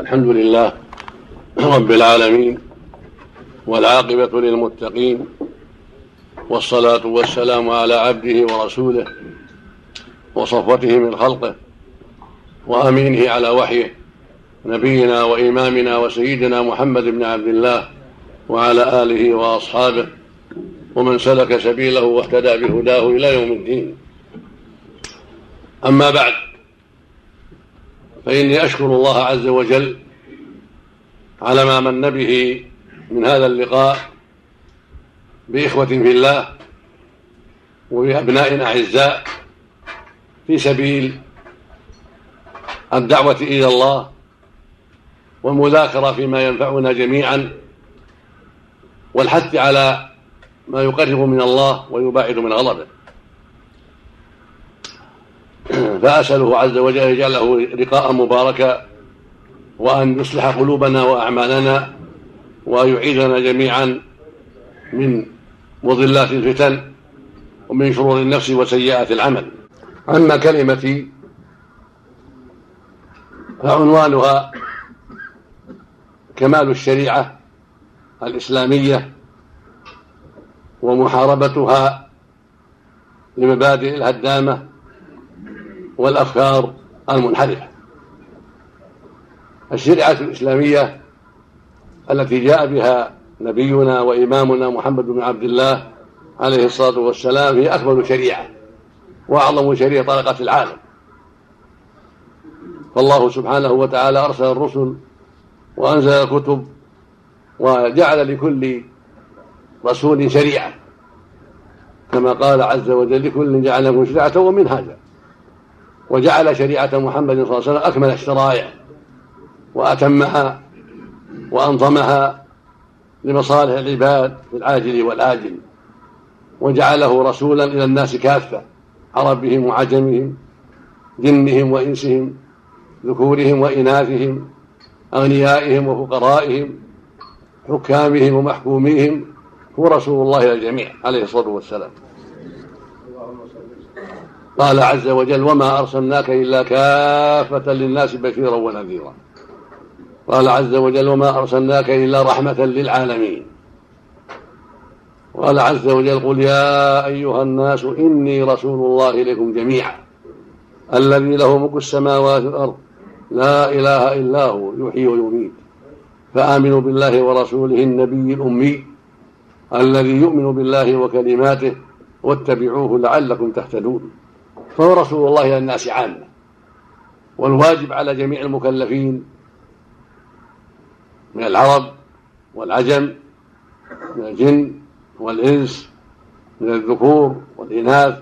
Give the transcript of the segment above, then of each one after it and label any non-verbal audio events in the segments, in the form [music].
الحمد لله رب العالمين والعاقبة للمتقين والصلاة والسلام على عبده ورسوله وصفوته من خلقه وأمينه على وحيه نبينا وإمامنا وسيدنا محمد بن عبد الله وعلى آله وأصحابه ومن سلك سبيله واهتدى بهداه إلى يوم الدين. أما بعد فإني أشكر الله عز وجل على ما من به من هذا اللقاء بإخوة في الله وبأبناء أعزاء في سبيل الدعوة إلى الله والمذاكرة فيما ينفعنا جميعا والحث على ما يقرب من الله ويباعد من غضبه. [clears throat] فأسأله عز وجل أن يجعله لقاء مباركا وأن يصلح قلوبنا وأعمالنا وأن يعيذنا جميعا من مضلات الفتن ومن شرور النفس وسيئات العمل. أما كلمتي فعنوانها كمال الشريعة الإسلامية ومحاربتها لمبادئ الهدامة والأفكار المنحرفة. الشريعة الإسلامية التي جاء بها نبينا وإمامنا محمد بن عبد الله عليه الصلاة والسلام هي أكمل شريعة وأعظم شريعة طرقت العالم. فالله سبحانه وتعالى أرسل الرسل وأنزل الكتب وجعل لكل رسول شريعة كما قال عز وجل لكل جعلكم شريعة ومنهاجا. وجعل شريعة محمد صلى الله عليه وسلم أكمل الشرائع وأتمها وأنظمها لمصالح العباد في العاجل والآجل وجعله رسولا إلى الناس كافة عربهم وعجمهم جنهم وإنسهم ذكورهم وإناثهم أغنيائهم وفقرائهم حكامهم ومحكوميهم هو رسول الله إلى الجميع عليه الصلاة والسلام. قال عز وجل وما أرسلناك إلا كافة للناس بشيرا ونذيرا. قال عز وجل وما أرسلناك إلا رحمة للعالمين. قال عز وجل قل يا أيها الناس إني رسول الله إليكم جميعا الذي له ملك السماوات والأرض لا إله إلا هو يحيي ويميت فآمنوا بالله ورسوله النبي الأمي الذي يؤمن بالله وكلماته واتبعوه لعلكم تهتدون. فهو رسول الله إلى الناس عامة والواجب على جميع المكلفين من العرب والعجم من الجن والإنس من الذكور والإناث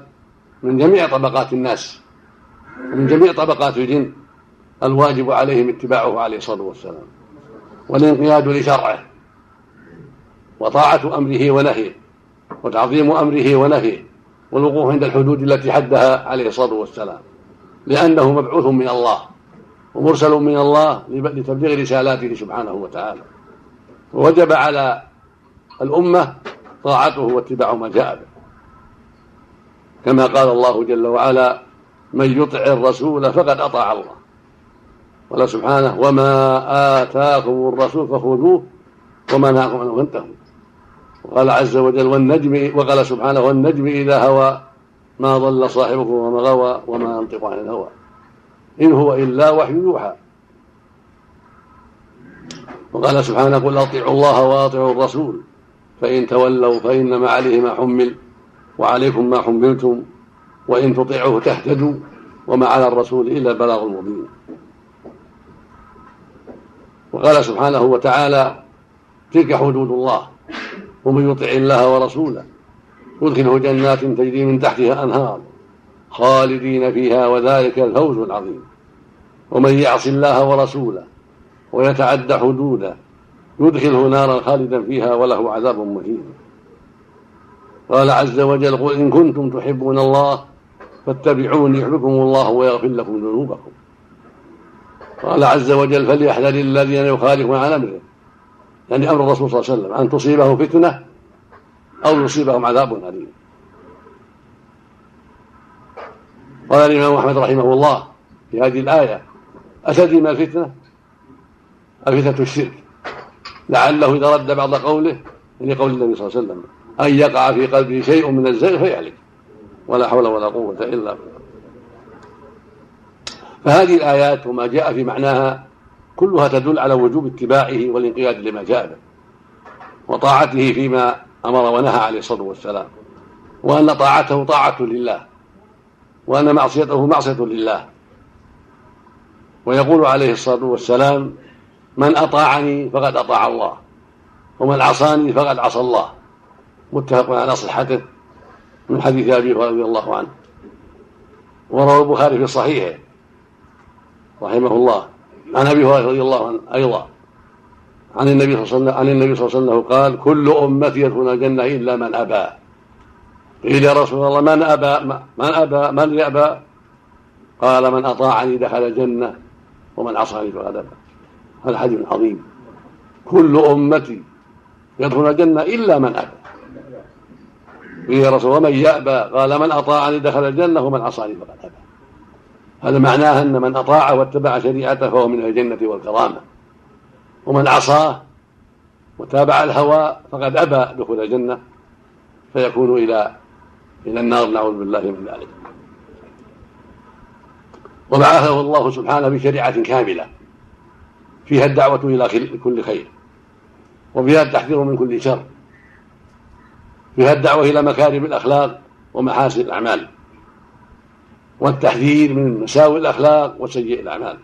من جميع طبقات الناس من جميع طبقات الجن الواجب عليهم اتباعه عليه الصلاة والسلام والانقياد لشرعه وطاعة أمره ونهيه وتعظيم أمره ونهيه والوقوف عند الحدود التي حدها عليه الصلاة والسلام. لأنه مبعوث من الله ومرسل من الله لتبليغ رسالاته سبحانه وتعالى. ووجب على الأمة طاعته واتباع ما جاء به. كما قال الله جل وعلا من يطع الرسول فقد أطاع الله قال سبحانه وما آتاكم الرسول فخذوه وما نهاكم عنه فانتهوا وقال عز وجل والنجم وقال سبحانه والنجم إذا هوى ما ضل صاحبكم وما غوى وما ينطق عن الهوى. إن هو إلا وحي يوحى. وقال سبحانه قل أطيعوا الله وأطيعوا الرسول. فإن تولوا فإنما عليه ما حمل وعليكم ما حملتم. وإن تطيعوه تهتدوا وما على الرسول إلا البلاغ المبين. وقال سبحانه وتعالى تلك حدود الله. ومن يطع الله ورسوله يدخله جنات تجري من تحتها أنهار خالدين فيها وذلك الفوز العظيم. ومن يعص الله ورسوله ويتعدى حدوده يدخله نارا خالدا فيها وله عذاب مهين. قال عز وجل قل إن كنتم تحبون الله فاتبعوني يحبكم الله ويغفر لكم ذنوبكم. قال عز وجل فليحذر الذين يخالفون عن أمره يعني أمر الرسول صلى الله عليه وسلم أن تصيبهم فتنة أو يصيبهم عذاب أليم. قال الإمام أحمد رحمه الله في هذه الآية أتدري ما الفتنة؟ الفتنة الشرك. لعله إذا رد بعض قوله لقول النبي صلى الله عليه وسلم أن يقع في قلبه شيء من الزيغ فيهلك ولا حول ولا قوة إلا بالله. فهذه الآيات وما جاء في معناها كلها تدل على وجوب اتباعه والانقياد لما جاء به وطاعته فيما أمر ونهى عليه الصلاة والسلام. وأن طاعته طاعة لله. وأن معصيته معصية لله. ويقول عليه الصلاة والسلام من أطاعني فقد أطاع الله. ومن عصاني فقد عصى الله. متفق على صحته من حديث أبي هريرة رضي الله عنه. وروى البخاري في صحيحه رحمه الله. عن أبي هريرة رضي الله عنه أيضا. عن النبي صلى الله عليه وسلم قال كل أمتي يدخلون الجنة إلا من أبى. قيل يا رسول الله من أبى؟ من أبى؟ من يأبى؟ قال من أطاعني دخل الجنة ومن عصاني فقد أبى. هذا حديث عظيم. كل أمتي يدخلون الجنة إلا من أبى. قيل يا رسول الله من يأبى؟ قال من أطاعني دخل الجنة ومن عصاني فقد أبى. هذا معناه أن من أطاع واتبع شريعته فهو من الجنة والكرامة ومن عصاه وتابع الهوى فقد أبى دخول الجنة فيكون إلى إلى النار نعوذ بالله من ذلك. وبعثه الله سبحانه بشريعة كاملة فيها الدعوة إلى كل خير وفيها التحذير من كل شر فيها الدعوة إلى مكارم الأخلاق ومحاسن الأعمال. والتحذير من مساوئ الأخلاق وسيء الأعمال.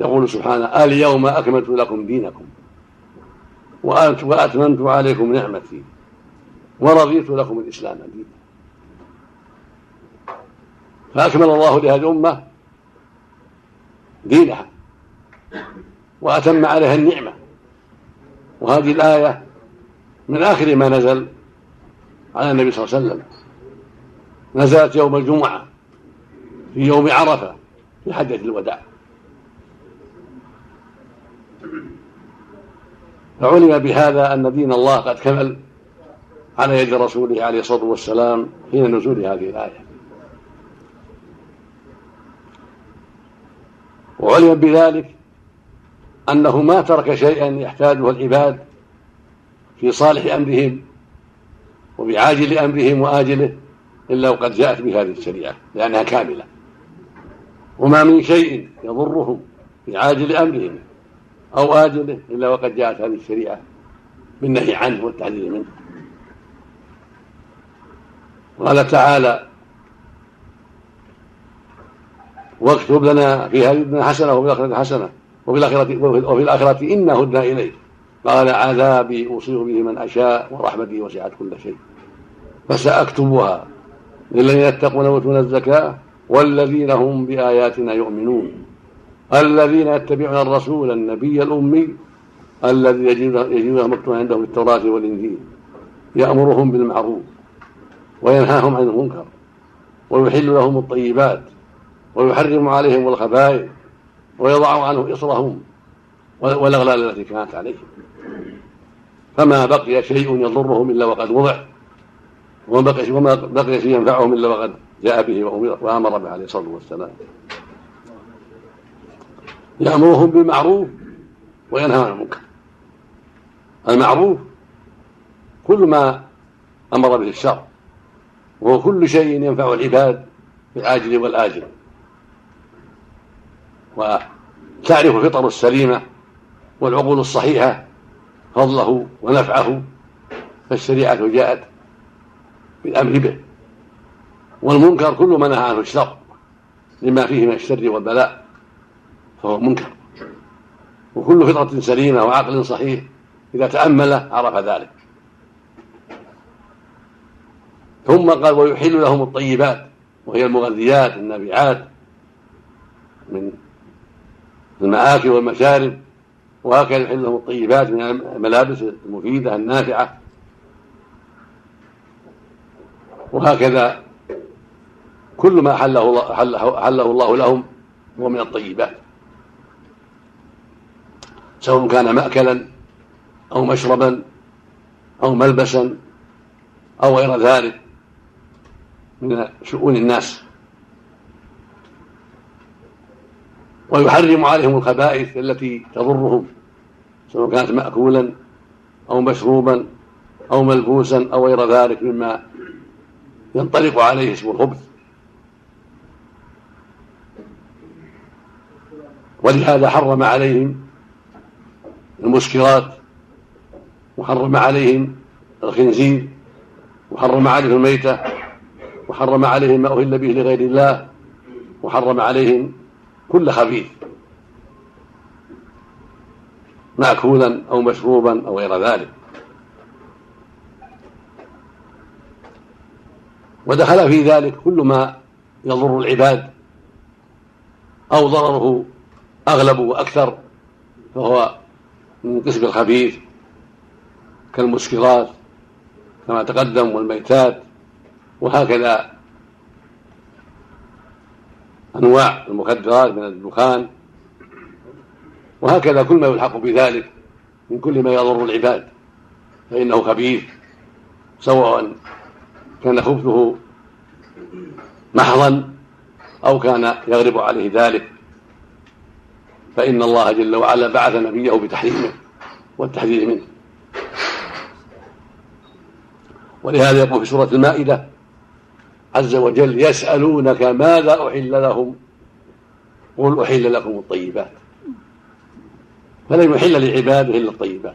يقول سبحانه اليوم أكملت لكم دينكم وأتممت عليكم نعمتي ورضيت لكم الإسلام دينا. فأكمل الله لهذه الأمة دينها وأتم عليها النعمة. وهذه الآية من آخر ما نزل على النبي صلى الله عليه وسلم. نزلت يوم الجمعة في يوم عرفة في حجة الوداع. فعلم بهذا أن دين الله قد كمل على يد رسوله عليه الصلاة والسلام حين نزول هذه الآية. وعلم بذلك أنه ما ترك شيئا يحتاجه العباد في صالح أمرهم وبعاجل أمرهم وآجله إلا وقد جاءت بهذه الشريعة لأنها كاملة. وما من شيء يضرهم في عاجل أمرهم أو آجله إلا وقد جاءت هذه الشريعة بالنهي عنه والتحذير منه. قال تعالى واكتب لنا في هذه الدنيا حسنة وفي الآخرة حسنة وفي الآخرة وفي الآخرة إنا هدنا إليك. قال عذابي أصيب به من أشاء ورحمتي وسعت كل شيء. فسأكتبها. للذين يتقون ويؤتون الزكاة والذين هم بآياتنا يؤمنون. الذين يتبعون الرسول النبي الأمي الذي يجدونه مكتوبا عندهم في التوراة والإنجيل. يأمرهم بالمعروف وينهاهم عن المنكر ويحل لهم الطيبات ويحرم عليهم الخبائث ويضع عنهم إصرهم والأغلال التي كانت عليهم. فما بقي شيء يضرهم إلا وقد وضع. وما بقي وما بقي شيء ينفعهم إلا وقد جاء به وأمر به عليه الصلاة والسلام. يأمرهم بالمعروف وينهى عن المنكر. المعروف كل ما أمر به الشرع. وهو كل شيء ينفع العباد في العاجل والآجل. وتعرف الفطر السليمة والعقول الصحيحة فضله ونفعه فالشريعة جاءت بالأمر به. والمنكر كل ما نهى عنه الشر لما فيه من الشر والبلاء فهو منكر. وكل فطرة سليمة وعقل صحيح إذا تأمل عرف ذلك. ثم قال ويحل لهم الطيبات وهي المغذيات النابعات من المآكل والمشارب وهكذا يحل لهم الطيبات من الملابس المفيدة النافعة وهكذا كل ما حله الله, حله الله لهم هو من الطيبات. سواء كان مأكلا أو مشربا أو ملبسا أو غير ذلك من شؤون الناس. ويحرم عليهم الخبائث التي تضرهم سواء كانت مأكولا أو مشروبا أو ملبوسا أو غير ذلك مما ينطلق عليه اسم الخبث ولهذا حرم عليهم المسكرات وحرم عليهم الخنزير وحرم عليهم الميتة وحرم عليهم ما أهل به لغير الله وحرم عليهم كل خبيث. مأكولا أو مشروبا أو غير ذلك. ودخل في ذلك كل ما يضر العباد أو ضرره أغلب وأكثر فهو من قسم الخبيث كالمسكرات كما تقدم والميتات وهكذا. أنواع المخدرات من الدخان وهكذا كل ما يلحق بذلك من كل ما يضر العباد فإنه خبيث سواء كان خبثه محضا أو كان يغلب عليه ذلك. فإن الله جل وعلا بعث نبيه بتحريمه والتحذير منه. ولهذا يقول في سورة المائدة عز وجل يسألونك ماذا أحل لهم؟ قل أحل لكم الطيبات. فلم يحل لعباده إلا الطيبات.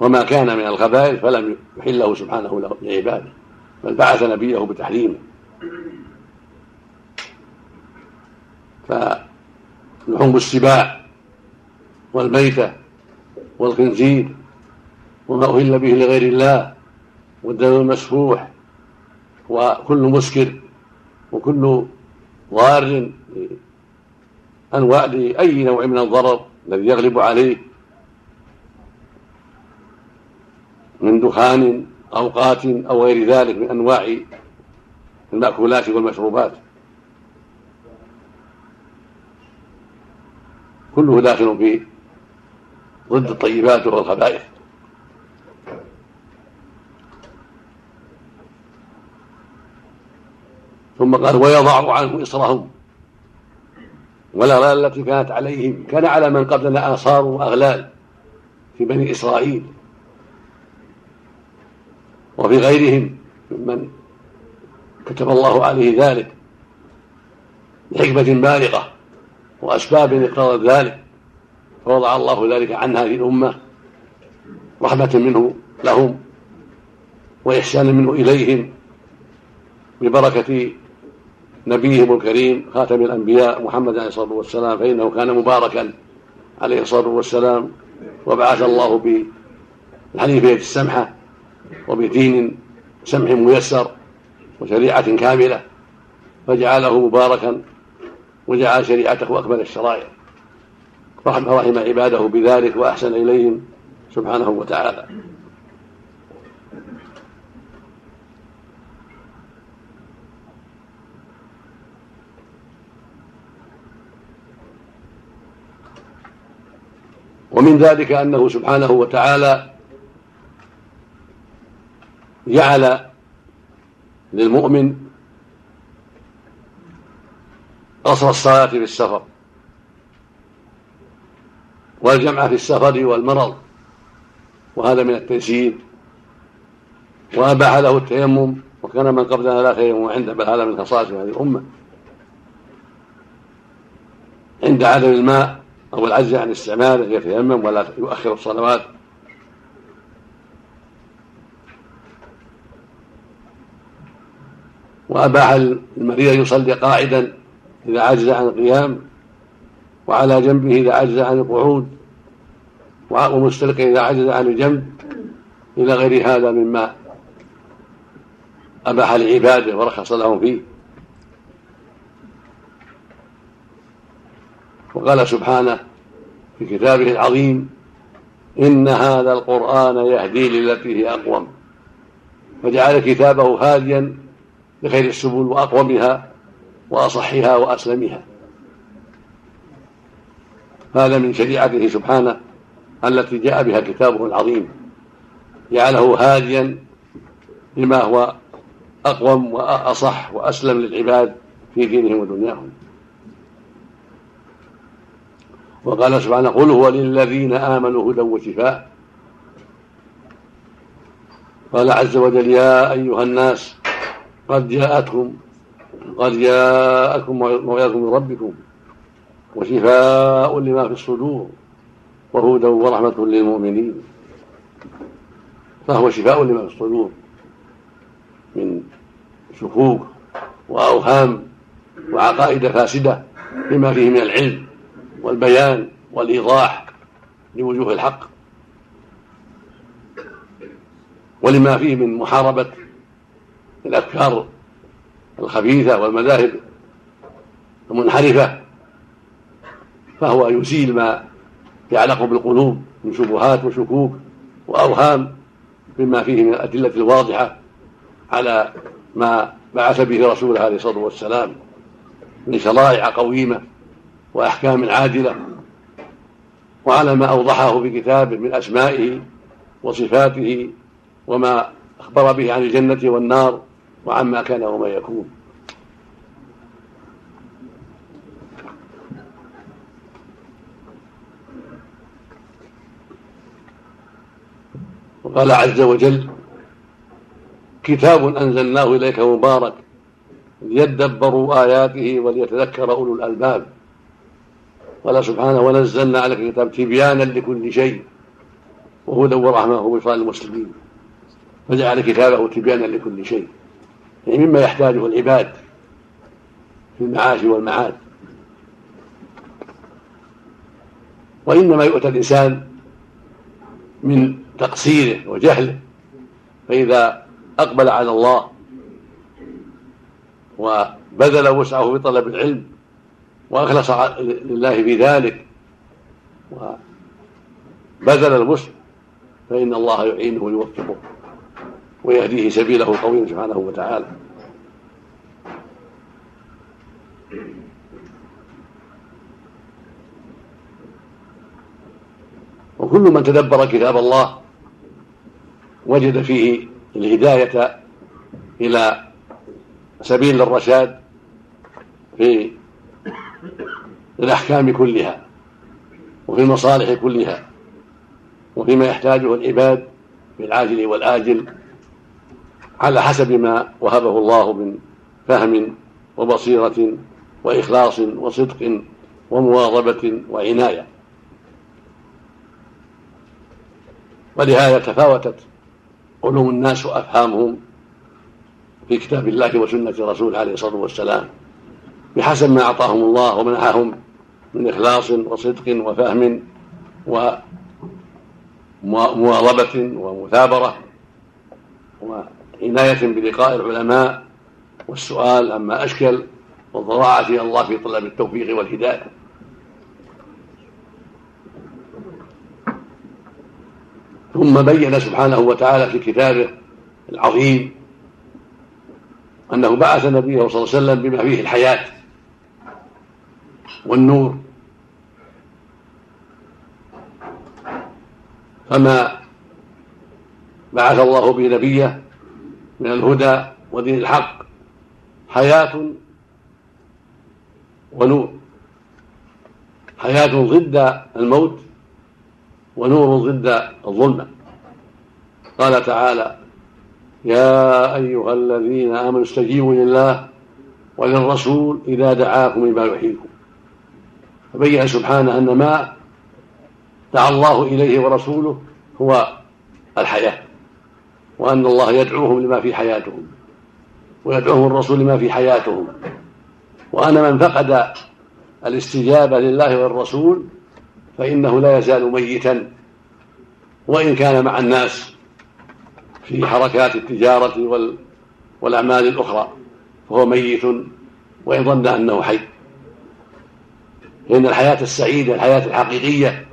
وما كان من الخبائث فلم يحله سبحانه لعباده بل بعث نبيه بتحريمه. فلحوم السباع والميتة والخنزير وما أهل به لغير الله والدم المسفوح وكل مسكر وكل ضار أنواع لأي نوع من الضرر الذي يغلب عليه من دخان أو قات أو غير ذلك من أنواع المأكولات والمشروبات. كله داخل في ضد الطيبات والخبائث. ثم قال ويضع عنه إصرهم. والأغلال التي كانت عليهم. كان على من قبلنا آثار وأغلال في بني إسرائيل. وفي غيرهم ممن كتب الله عليه ذلك لحكمة بالغة وأسباب اقتضت ذلك فوضع الله ذلك عن هذه الأمة رحمة منه لهم وإحسانا منه إليهم ببركة نبيهم الكريم خاتم الأنبياء محمد عليه الصلاة والسلام فإنه كان مباركا عليه الصلاة والسلام وبعث الله بالحنيفية السمحة وبدين سمح ميسر وشريعة كاملة فجعله مباركا وجعل شريعته أكمل الشرائع. رحم رحم عباده بذلك وأحسن إليهم سبحانه وتعالى. ومن ذلك أنه سبحانه وتعالى جعل للمؤمن قصر الصلاة في السفر والجمع في السفر والمرض وهذا من التيسير وأباح له التيمم وكان من قبلنا لا تيمم عنده بل هذا من خصائص هذه الأمة. عند عدم الماء أو العجز عن استعماله يتيمم ولا يؤخر الصلوات. وأباح المريض يصلي قاعدا إذا عجز عن القيام وعلى جنبه إذا عجز عن القعود ومستلقي إذا عجز عن الجنب إلى غير هذا مما أباح لعباده ورخص لهم فيه. وقال سبحانه في كتابه العظيم إن هذا القرآن يهدي للتي هي أقوم. فجعل كتابه هاديا لخير السبل وأقومها وأصحها وأسلمها. هذا من شريعته سبحانه التي جاء بها كتابه العظيم. جعله هاديا لما هو أقوم وأصح وأسلم للعباد في دينهم ودنياهم. وقال سبحانه قل هو للذين آمنوا هدى وشفاء. قال عز وجل يا أيها الناس قد جاءتكم قد جاءكم موعظة من ربكم وشفاء لما في الصدور وهدى ورحمة للمؤمنين. فهو شفاء لما في الصدور من شكوك وأوهام وعقائد فاسدة بما فيه من العلم والبيان والإيضاح لوجوه الحق ولما فيه من محاربة الأفكار الخبيثة والمذاهب المنحرفة فهو يزيل ما يعلق بالقلوب من شبهات وشكوك وأوهام مما فيه من الأدلة الواضحة على ما بعث به رسوله عليه الصلاة والسلام من شرائع قويمة وأحكام عادلة وعلى ما أوضحه في كتابه من أسمائه وصفاته وما أخبر به عن الجنة والنار وعما كان وما يكون. وقال عز وجل كتاب أنزلناه إليك مبارك ليدبروا آياته وليتذكر أولو الألباب. قال سبحانه ونزلنا عليك الكتاب تبيانا لكل شيء وهدى ورحمة وبشرى للمسلمين. فجعل كتابه تبيانا لكل شيء. يعني مما يحتاجه العباد في المعاش والمعاد. وإنما يؤتى الإنسان من تقصيره وجهله فإذا أقبل على الله وبذل وسعه في طلب العلم وأخلص لله في ذلك وبذل الوسع فإن الله يعينه ويوفقه. ويهديه سبيله القويم سبحانه وتعالى. وكل من تدبر كتاب الله وجد فيه الهداية إلى سبيل الرشاد في الأحكام كلها وفي المصالح كلها وفيما يحتاجه العباد في العاجل والآجل على حسب ما وهبه الله من فهم وبصيرة وإخلاص وصدق ومواظبة وعناية. ولهذا تفاوتت علوم الناس وأفهامهم في كتاب الله وسنة رسوله عليه الصلاة والسلام بحسب ما أعطاهم الله ومنحهم من إخلاص وصدق وفهم ومواظبة ومثابرة وعناية بلقاء العلماء والسؤال عما أشكل والضراعة إلى الله في طلب التوفيق والهداية. ثم بين سبحانه وتعالى في كتابه العظيم أنه بعث نبيه صلى الله عليه وسلم بما فيه الحياة والنور. فما بعث الله به نبيه من الهدى ودين الحق حياة ونور. حياة ضد الموت ونور ضد الظلمة قال تعالى يا أيها الذين آمنوا استجيبوا لله وللرسول إذا دعاكم لما يحييكم. فبين سبحانه أن ما دعا الله إليه ورسوله هو الحياة. وأن الله يدعوهم لما في حياتهم ويدعوهم الرسول لما في حياتهم. وأن من فقد الاستجابة لله والرسول فإنه لا يزال ميتا وإن كان مع الناس في حركات التجارة والأعمال الأخرى فهو ميت وإن ظن أنه حي. لأن الحياة السعيدة الحياة الحقيقية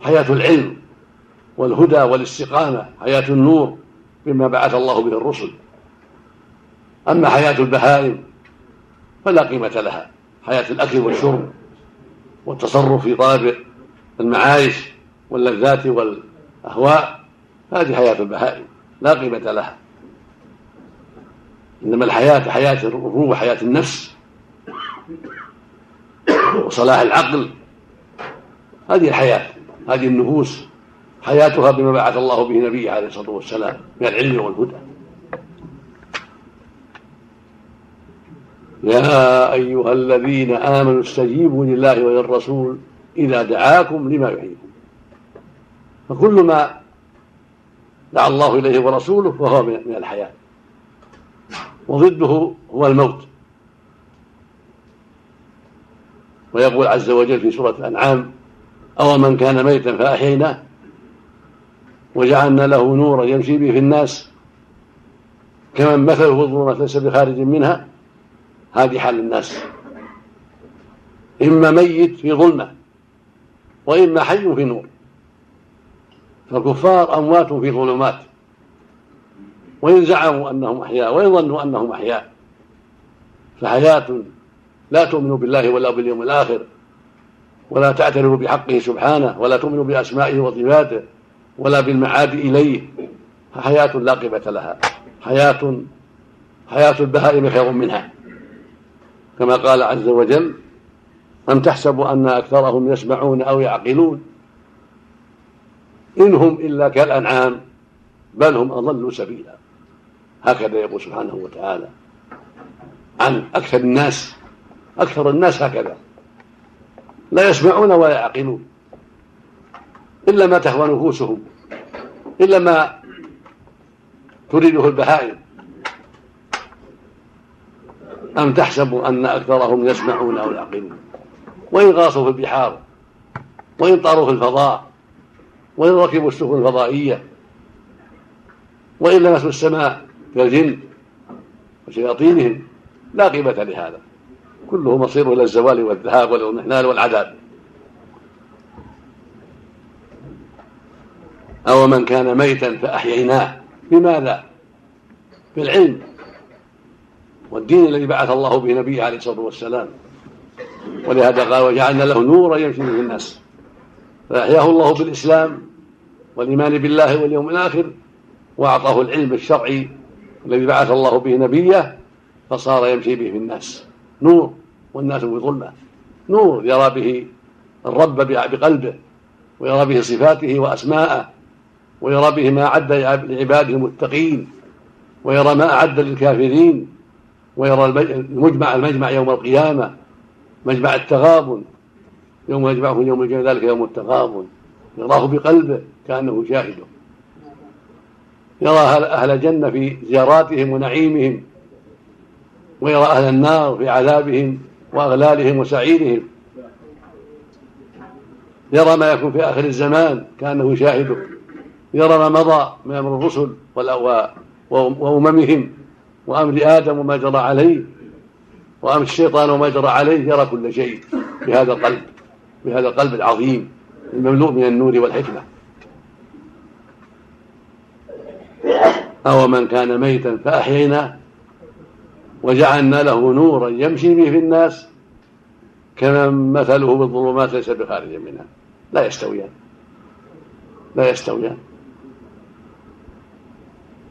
حياة العلم والهدى والاستقامة حياة النور بما بعث الله به الرسل. أما حياة البهائم فلا قيمة لها. حياة الأكل والشرب والتصرف في طلب المعايش واللذات والأهواء هذه حياة البهائم لا قيمة لها. إنما الحياة حياة الروح حياة النفس وصلاح العقل. هذه الحياة هذه النفوس. حياتها بما بعث الله به نبيه عليه الصلاة والسلام من العلم والهدى. يا أيها الذين آمنوا استجيبوا لله وللرسول إذا دعاكم لما يحييكم. فكل ما دعا الله إليه ورسوله فهو من الحياة. وضده هو الموت. ويقول عز وجل في سورة الأنعام أو من كان ميتا فأحييناه وجعلنا له نورا يمشي به في الناس. كمن مثله في الظلمات ليس بخارج منها هذه حال الناس. إما ميت في ظلمة وإما حي في نور. فالكفار أموات في ظلمات. وإن زعموا أنهم أحياء وإن ظنوا أنهم أحياء فحياة لا تؤمن بالله ولا باليوم الآخر ولا تعترف بحقه سبحانه ولا تؤمن بأسمائه وصفاته. ولا بالمعاد إليه. فحياة لا قيمة لها. حياة حياة البهائم خير منها. كما قال عز وجل أم تحسب أن أكثرهم يسمعون أو يعقلون؟ إن هم إلا كالأنعام بل هم أضلوا سبيلا. هكذا يقول سبحانه وتعالى عن أكثر الناس. أكثر الناس هكذا. لا يسمعون ولا يعقلون. إلا ما تهوى نفوسهم إلا ما تريده البهائم. أم تحسب أن أكثرهم يسمعون أو يعقلون؟ وإن غاصوا في البحار وإن طاروا في الفضاء وإن ركبوا السفن الفضائية وإن لمسوا السماء كالجن وشياطينهم لا قيمة لهذا. كله مصير إلى الزوال والذهاب والمحنان والعذاب. أو من كان ميتا فأحييناه. بماذا؟ بالعلم والدين الذي بعث الله به نبيه عليه الصلاة والسلام. ولهذا قال وجعلنا له نورا يمشي به الناس. فأحياه الله بالإسلام والإيمان بالله واليوم الآخر وأعطاه العلم الشرعي الذي بعث الله به نبيه فصار يمشي به في الناس. نور والناس في ظلمة نور يرى به الرب بقلبه ويرى به صفاته وأسماءه ويرى به ما أعد لعباده المتقين ويرى ما أعد للكافرين ويرى المجمع المجمع يوم القيامة مجمع التغابن. يوم يجمعه يوم الجنة ذلك يوم التغابن. يراه بقلبه كأنه شاهده. يرى أهل الجنة في زياراتهم ونعيمهم ويرى أهل النار في عذابهم وأغلالهم وسعيرهم. يرى ما يكون في آخر الزمان كأنه شاهده. يرى ما مضى من أمر الرسل وأممهم وأمر آدم وما جرى عليه وأمر الشيطان وما جرى عليه يرى كل شيء بهذا القلب بهذا القلب العظيم المملوء من النور والحكمة. أو من كان ميتا فأحييناه وجعلنا له نورا يمشي به في الناس كمن مثله بالظلمات ليس بخارج منها. لا يستويان. لا يستويان.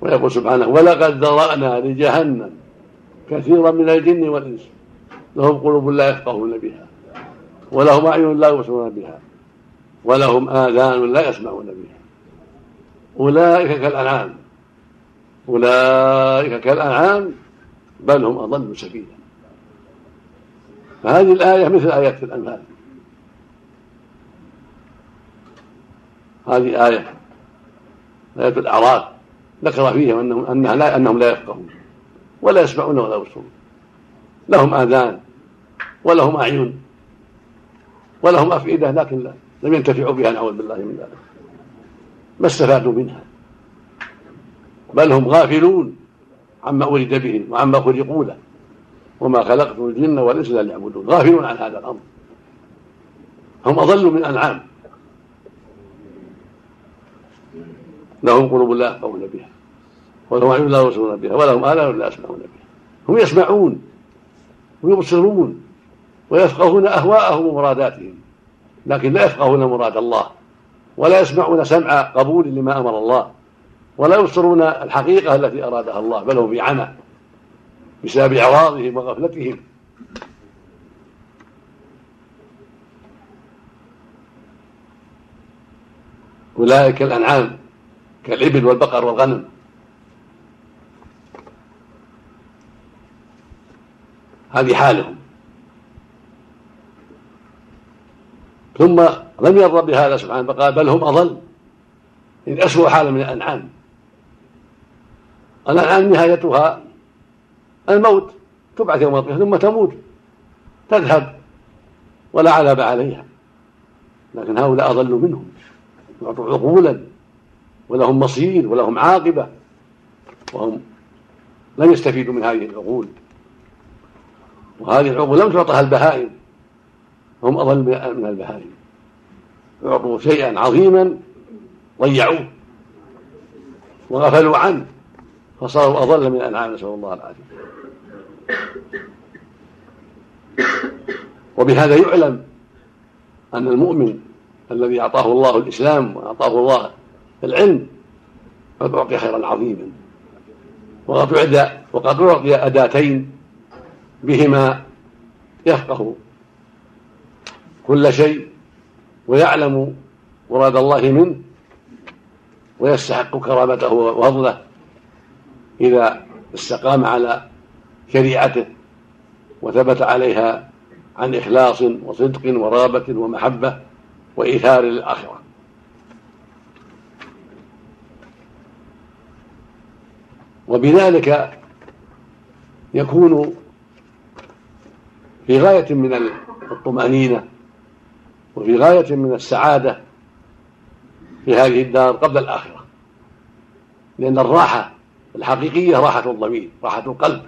ويقول سبحانه ولقد ذرأنا لجهنم كثيرا من الجن والإنس. لهم قلوب لا يفقهون بها ولهم أعين لا يبصرون بها ولهم آذان لا يسمعون بها. أولئك كالأنعام أولئك كالأنعام بل هم أضل سبيلا. فهذه الآية مثل آيات الأنفال. هذه آية آية الأعراض ذكر فيهم أنهم أنها لا أنهم لا يفقهون ولا يسمعون ولا يبصرون. لهم آذان ولهم أعين ولهم أفئدة لكن لا لم ينتفعوا بها نعوذ بالله من ذلك. ما استفادوا منها. بل هم غافلون عما أريد بهم وعما خلقوا له وما خلقت الجن والإنس إلا ليعبدون. غافلون عن هذا الأمر. هم أضلوا من الأنعام لهم قلوب لا يفقهون بها. أعين لا يبصرون بها ولهم آلام لا يسمعون بها. هم يسمعون ويبصرون ويفقهون أهواءهم ومراداتهم لكن لا يفقهون مراد الله ولا يسمعون سمع قبول لما أمر الله ولا يبصرون الحقيقة التي أرادها الله بل هم في عمى بسبب إعراضهم وغفلتهم. أولئك كالأنعام كالإبل والبقر والغنم. هذه حالهم ثم لم يرضى بهذا سبحانه فقال بل هم أضل. إن أسوأ حالا من الأنعام. الأنعام نهايتها الموت. تبعث يوم القيامة ثم تموت. تذهب ولا عذاب عليها. لكن هؤلاء أضلوا منهم. يعطوا عقولا ولهم مصير ولهم عاقبة. وهم لم يستفيدوا من هذه العقول. وهذه العقول لم تعطها البهائم. هم أضل من البهائم. يعطوا شيئا عظيما ضيعوه. وغفلوا عنه. فصاروا أضل من الأنعام نسأل الله العافية. وبهذا يعلم أن المؤمن الذي أعطاه الله الإسلام وأعطاه الله العلم قد أعطي خيرا عظيما. وقد أعطي أداتين بهما يفقه كل شيء ويعلم مراد الله منه ويستحق كرامته وفضله إذا استقام على شريعته وثبت عليها عن إخلاص وصدق ورغبة ومحبة وإيثار للآخرة. وبذلك يكون في غاية من الطمأنينة وفي غاية من السعادة في هذه الدار قبل الآخرة. لأن الراحة الحقيقية راحة الضمير راحة القلب.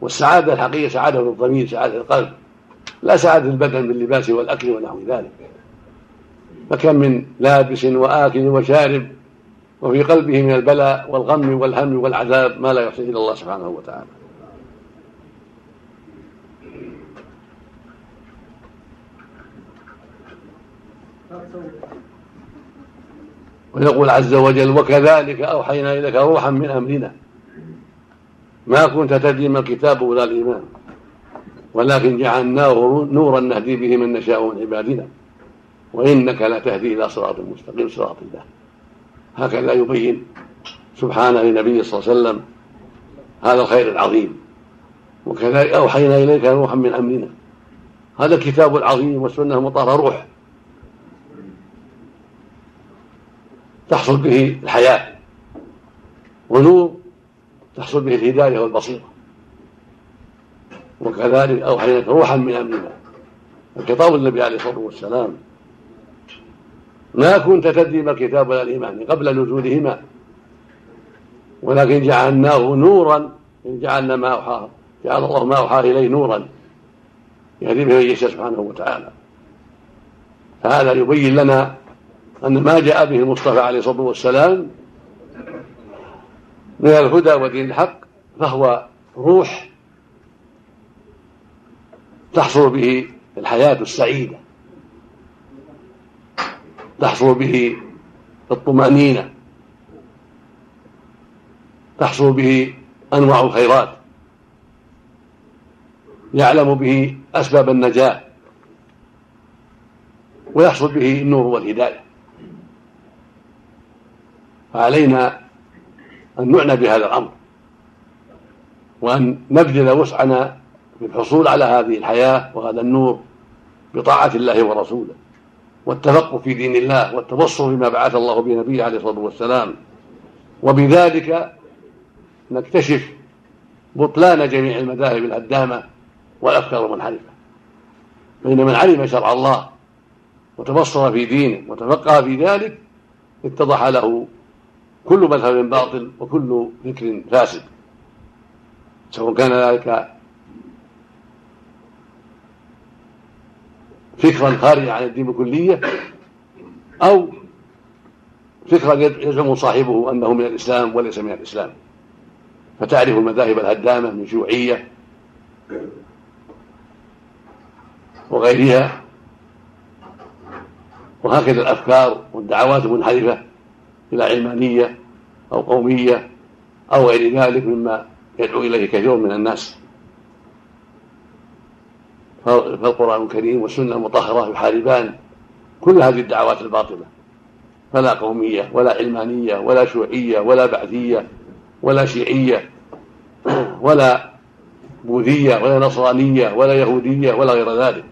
والسعادة الحقيقية سعادة الضمير سعادة القلب. لا سعادة البدن باللباس والأكل ونحو ذلك. فكم من لابس وآكل وشارب وفي قلبه من البلاء والغم والهم والعذاب ما لا يحصي إلا الله سبحانه وتعالى. ويقول عز وجل وكذلك أوحينا إليك روحا من أمرنا. ما كنت تدري ما الكتاب ولا الإيمان ولكن جعلناه نورا نهدي به من نشاء من عبادنا وإنك لتهدي إلى صراط مستقيم صراط الله. هكذا يبين سبحانه لنبيه صلى الله عليه وسلم هذا الخير العظيم. وكذلك أوحينا إليك روحا من أمرنا. هذا الكتاب العظيم والسنة المطهرة روح. تحصل به الحياة. ونور تحصل به الهداية والبصيرة. وكذلك أوحينا روحا من أمرنا. الخطاب النبي عليه الصلاة والسلام. ما كنت تدري ما الكتاب ولا الإيمان قبل نزولهما. ولكن جعلناه نورا. إن جعلنا ما أوحى جعل الله ما أوحى إليه نورا. يهدي به يشاء سبحانه وتعالى. فهذا يبين لنا أن ما جاء به المصطفى عليه الصلاة والسلام من الهدى ودين الحق فهو روح تحصل به الحياة السعيدة تحصل به الطمأنينة تحصل به أنواع الخيرات يعلم به أسباب النجاة ويحصل به النور والهداية. فعلينا أن نعنى بهذا الأمر وأن نبذل وسعنا في الحصول على هذه الحياة وهذا النور بطاعة الله ورسوله والتفقه في دين الله والتبصر بما بعث الله به نبيه عليه الصلاة والسلام. وبذلك نكتشف بطلان جميع المذاهب الهدامة والأفكار المنحرفة. فإن من علم شرع الله وتبصر في دينه وتفقه في ذلك اتضح له كل مذهب باطل وكل فكر فاسد سواء كان ذلك فكرا خارجا عن الدين بكلية أو فكرا يزعم صاحبه أنه من الإسلام وليس من الإسلام. فتعرف المذاهب الهدامة من شيوعية وغيرها وهكذا الأفكار والدعوات المنحرفة. إلى علمانية أو قومية أو غير ذلك مما يدعو إليه كثير من الناس. فالقرآن الكريم والسنة المطهرة يحاربان كل هذه الدعوات الباطلة. فلا قومية ولا علمانية ولا شيوعية ولا بعثية ولا شيعية ولا بوذية ولا نصرانية ولا يهودية ولا غير ذلك.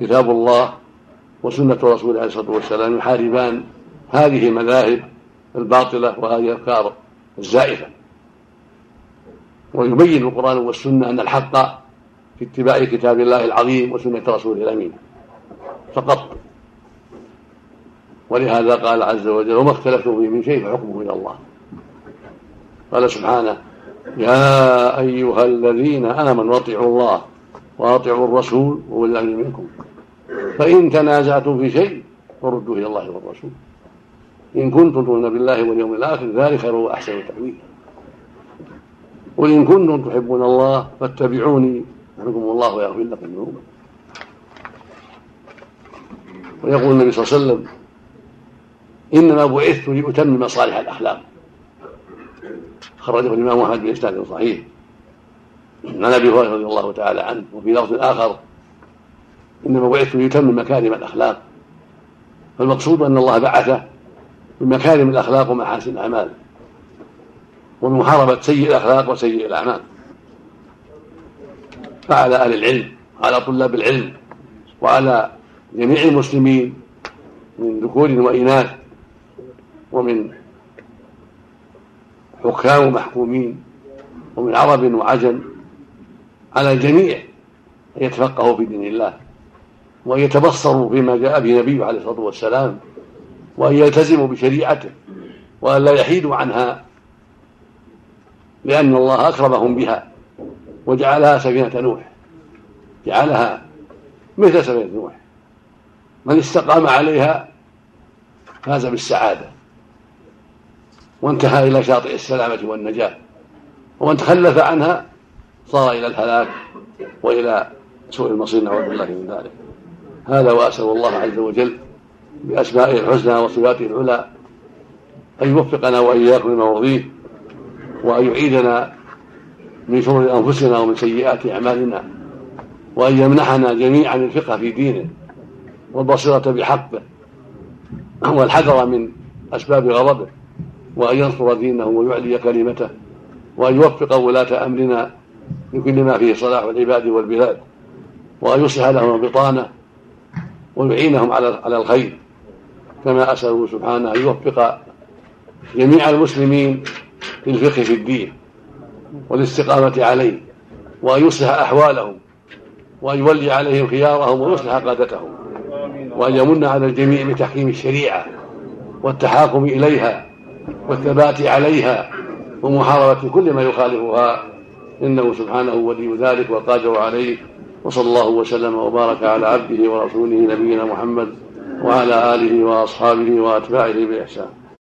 كتاب الله وسنة رسوله عليه الصلاة والسلام يحاربان هذه المذاهب الباطلة وهذه الأفكار الزائفة. ويبين القرآن والسنة أن الحق في اتباع كتاب الله العظيم وسنة رسوله الأمين فقط. ولهذا قال عز وجل وما اختلفتم فيه من شيء فحكمه إلى الله. قال سبحانه يا أيها الذين آمنوا أطيعوا الله وأطيعوا الرسول وأولي الأمر منكم. فإن تنازعتم في شيء فردوه إلى الله والرسول. إن كنتم تؤمنون بالله واليوم الآخر ذلك خير وأحسن تأويلا قل إن كنتم تحبون الله فاتبعوني يحبكم الله ويغفر لكم ذنوبكم. ويقول النبي صلى الله عليه وسلم إنما بعثت لأتمم صالح الأخلاق. خرجه الإمام أحمد بإسناد صحيح. عن أبي هريرة رضي الله تعالى عنه وفي لفظ آخر إنما بعثت ليتمم مكارم الأخلاق. فالمقصود أن الله بعثه بمكارم الأخلاق ومحاسن الأعمال ومحاربة سيء الأخلاق وسيء الأعمال. فعلى أهل العلم وعلى طلاب العلم وعلى جميع المسلمين من ذكور وإناث ومن حكام ومحكومين ومن عرب وعجم على الجميع أن يتفقهوا في دين الله وأن يتبصروا فيما جاء به نبيه عليه الصلاة والسلام وأن يلتزموا بشريعته وأن لا يحيدوا عنها لأن الله أكرمهم بها وجعلها سفينة نوح جعلها مثل سفينة نوح. من استقام عليها فاز بالسعادة. وانتهى إلى شاطئ السلامة والنجاة. ومن تخلف عنها صار إلى الهلاك وإلى سوء المصير نعوذ بالله من ذلك. هذا وأسأل الله عز وجل بأسمائه الحسنى وصفاته العلى أن يوفقنا وإياكم لما يرضيه وأن يعيدنا من شرور أنفسنا ومن سيئات أعمالنا وأن يمنحنا جميعا الفقه في دينه. والبصيرة بحقه والحذر من أسباب غضبه وأن ينصر دينه ويعلي كلمته وأن يوفق ولاة أمرنا لكل ما فيه صلاح العباد والبلاد وأن يصلح لهم البطانة ويعينهم على على الخير. كما أسأله سبحانه أن يوفق جميع المسلمين للفقه في الدين والاستقامة عليه وأن يصلح أحوالهم وأن يولي عليهم خيارهم ويصلح قادتهم وأن يمن على الجميع بتحكيم الشريعة والتحاكم إليها والثبات عليها ومحاربة كل ما يخالفها إنه سبحانه ولي ذلك والقادر عليه وصلى الله وسلم وبارك على عبده ورسوله نبينا محمد وعلى آله وأصحابه وأتباعه بإحسان.